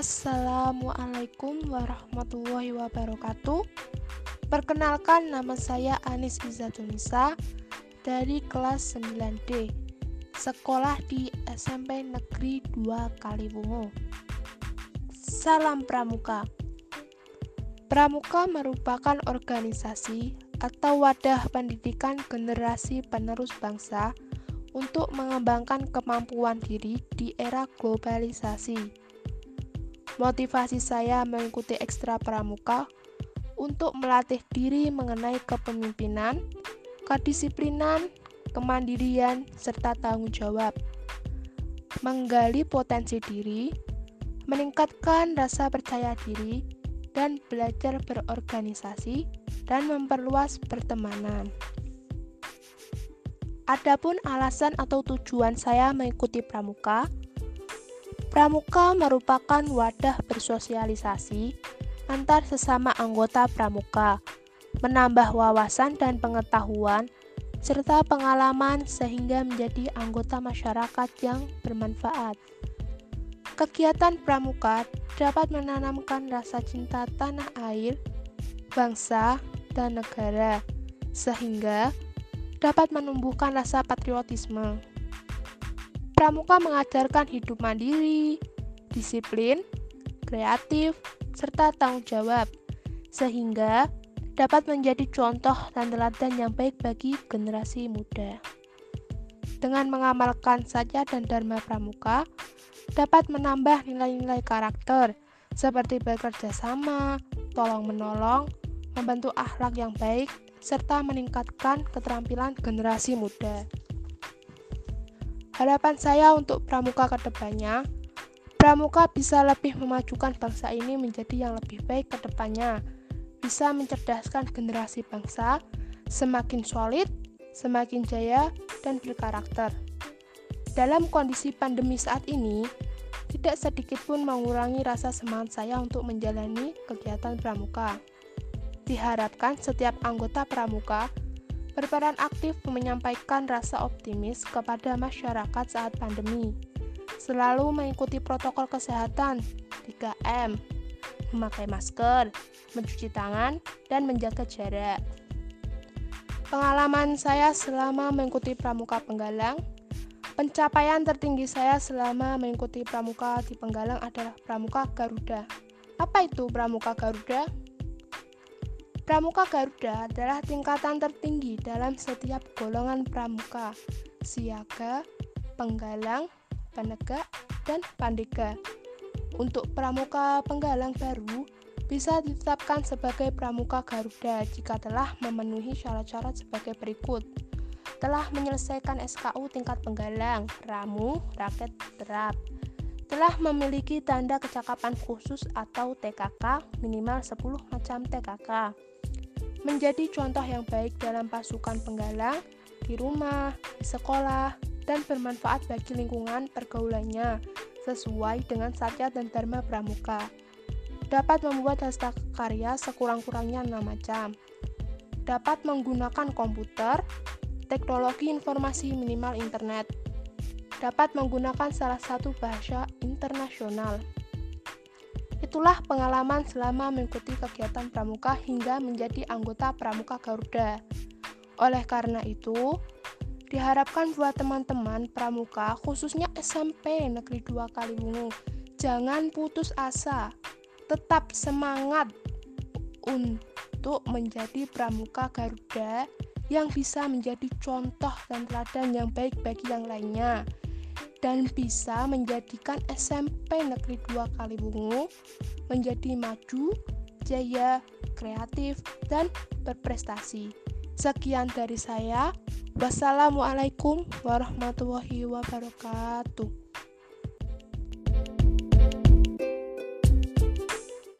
Assalamualaikum warahmatullahi wabarakatuh. Perkenalkan nama saya Anis Izzatunisa dari kelas 9D. Sekolah di SMP Negeri 2 Kaliwungu. Salam Pramuka. Pramuka merupakan organisasi atau wadah pendidikan generasi penerus bangsa untuk mengembangkan kemampuan diri di era globalisasi Motivasi saya mengikuti ekstra pramuka untuk melatih diri mengenai kepemimpinan, kedisiplinan, kemandirian, serta tanggung jawab. Menggali potensi diri, meningkatkan rasa percaya diri, dan belajar berorganisasi dan memperluas pertemanan. Adapun alasan atau tujuan saya mengikuti pramuka, Pramuka merupakan wadah bersosialisasi antar sesama anggota pramuka, menambah wawasan dan pengetahuan serta pengalaman sehingga menjadi anggota masyarakat yang bermanfaat. Kegiatan pramuka dapat menanamkan rasa cinta tanah air, bangsa, dan negara, sehingga dapat menumbuhkan rasa patriotisme. Pramuka mengajarkan hidup mandiri, disiplin, kreatif, serta tanggung jawab, sehingga dapat menjadi contoh dan teladan yang baik bagi generasi muda. Dengan mengamalkan saja dan dharma pramuka, dapat menambah nilai-nilai karakter seperti bekerja sama, tolong-menolong, membantu akhlak yang baik, serta meningkatkan keterampilan generasi muda. Harapan saya untuk Pramuka ke depannya, Pramuka bisa lebih memajukan bangsa ini menjadi yang lebih baik ke depannya, bisa mencerdaskan generasi bangsa, semakin solid, semakin jaya, dan berkarakter. Dalam kondisi pandemi saat ini, tidak sedikit pun mengurangi rasa semangat saya untuk menjalani kegiatan pramuka. Diharapkan setiap anggota pramuka berperan aktif menyampaikan rasa optimis kepada masyarakat saat pandemi. Selalu mengikuti protokol kesehatan 3M, memakai masker, mencuci tangan, dan menjaga jarak. Pengalaman saya selama mengikuti Pramuka Penggalang, pencapaian tertinggi saya selama mengikuti Pramuka di Penggalang adalah Pramuka Garuda. Apa itu Pramuka Garuda? Pramuka Garuda adalah tingkatan tertinggi dalam setiap golongan pramuka, siaga, penggalang, penegak, dan pandega. Untuk pramuka penggalang baru, bisa ditetapkan sebagai pramuka Garuda jika telah memenuhi syarat-syarat sebagai berikut. Telah menyelesaikan SKU tingkat penggalang, ramu, raket, terap. Telah memiliki tanda kecakapan khusus atau TKK minimal 10 macam TKK menjadi contoh yang baik dalam pasukan penggalang, di rumah, sekolah, dan bermanfaat bagi lingkungan pergaulannya sesuai dengan satya dan dharma pramuka. Dapat membuat hasil karya sekurang-kurangnya 6 macam. Dapat menggunakan komputer, teknologi informasi minimal internet. Dapat menggunakan salah satu bahasa internasional. Itulah pengalaman selama mengikuti kegiatan pramuka hingga menjadi anggota Pramuka Garuda. Oleh karena itu, diharapkan buat teman-teman pramuka khususnya SMP Negeri 2 Kaliwungu jangan putus asa. Tetap semangat untuk menjadi pramuka Garuda yang bisa menjadi contoh dan teladan yang baik bagi yang lainnya dan bisa menjadikan SMP Negeri 2 Kaliwungu menjadi maju, jaya, kreatif, dan berprestasi. Sekian dari saya. Wassalamualaikum warahmatullahi wabarakatuh.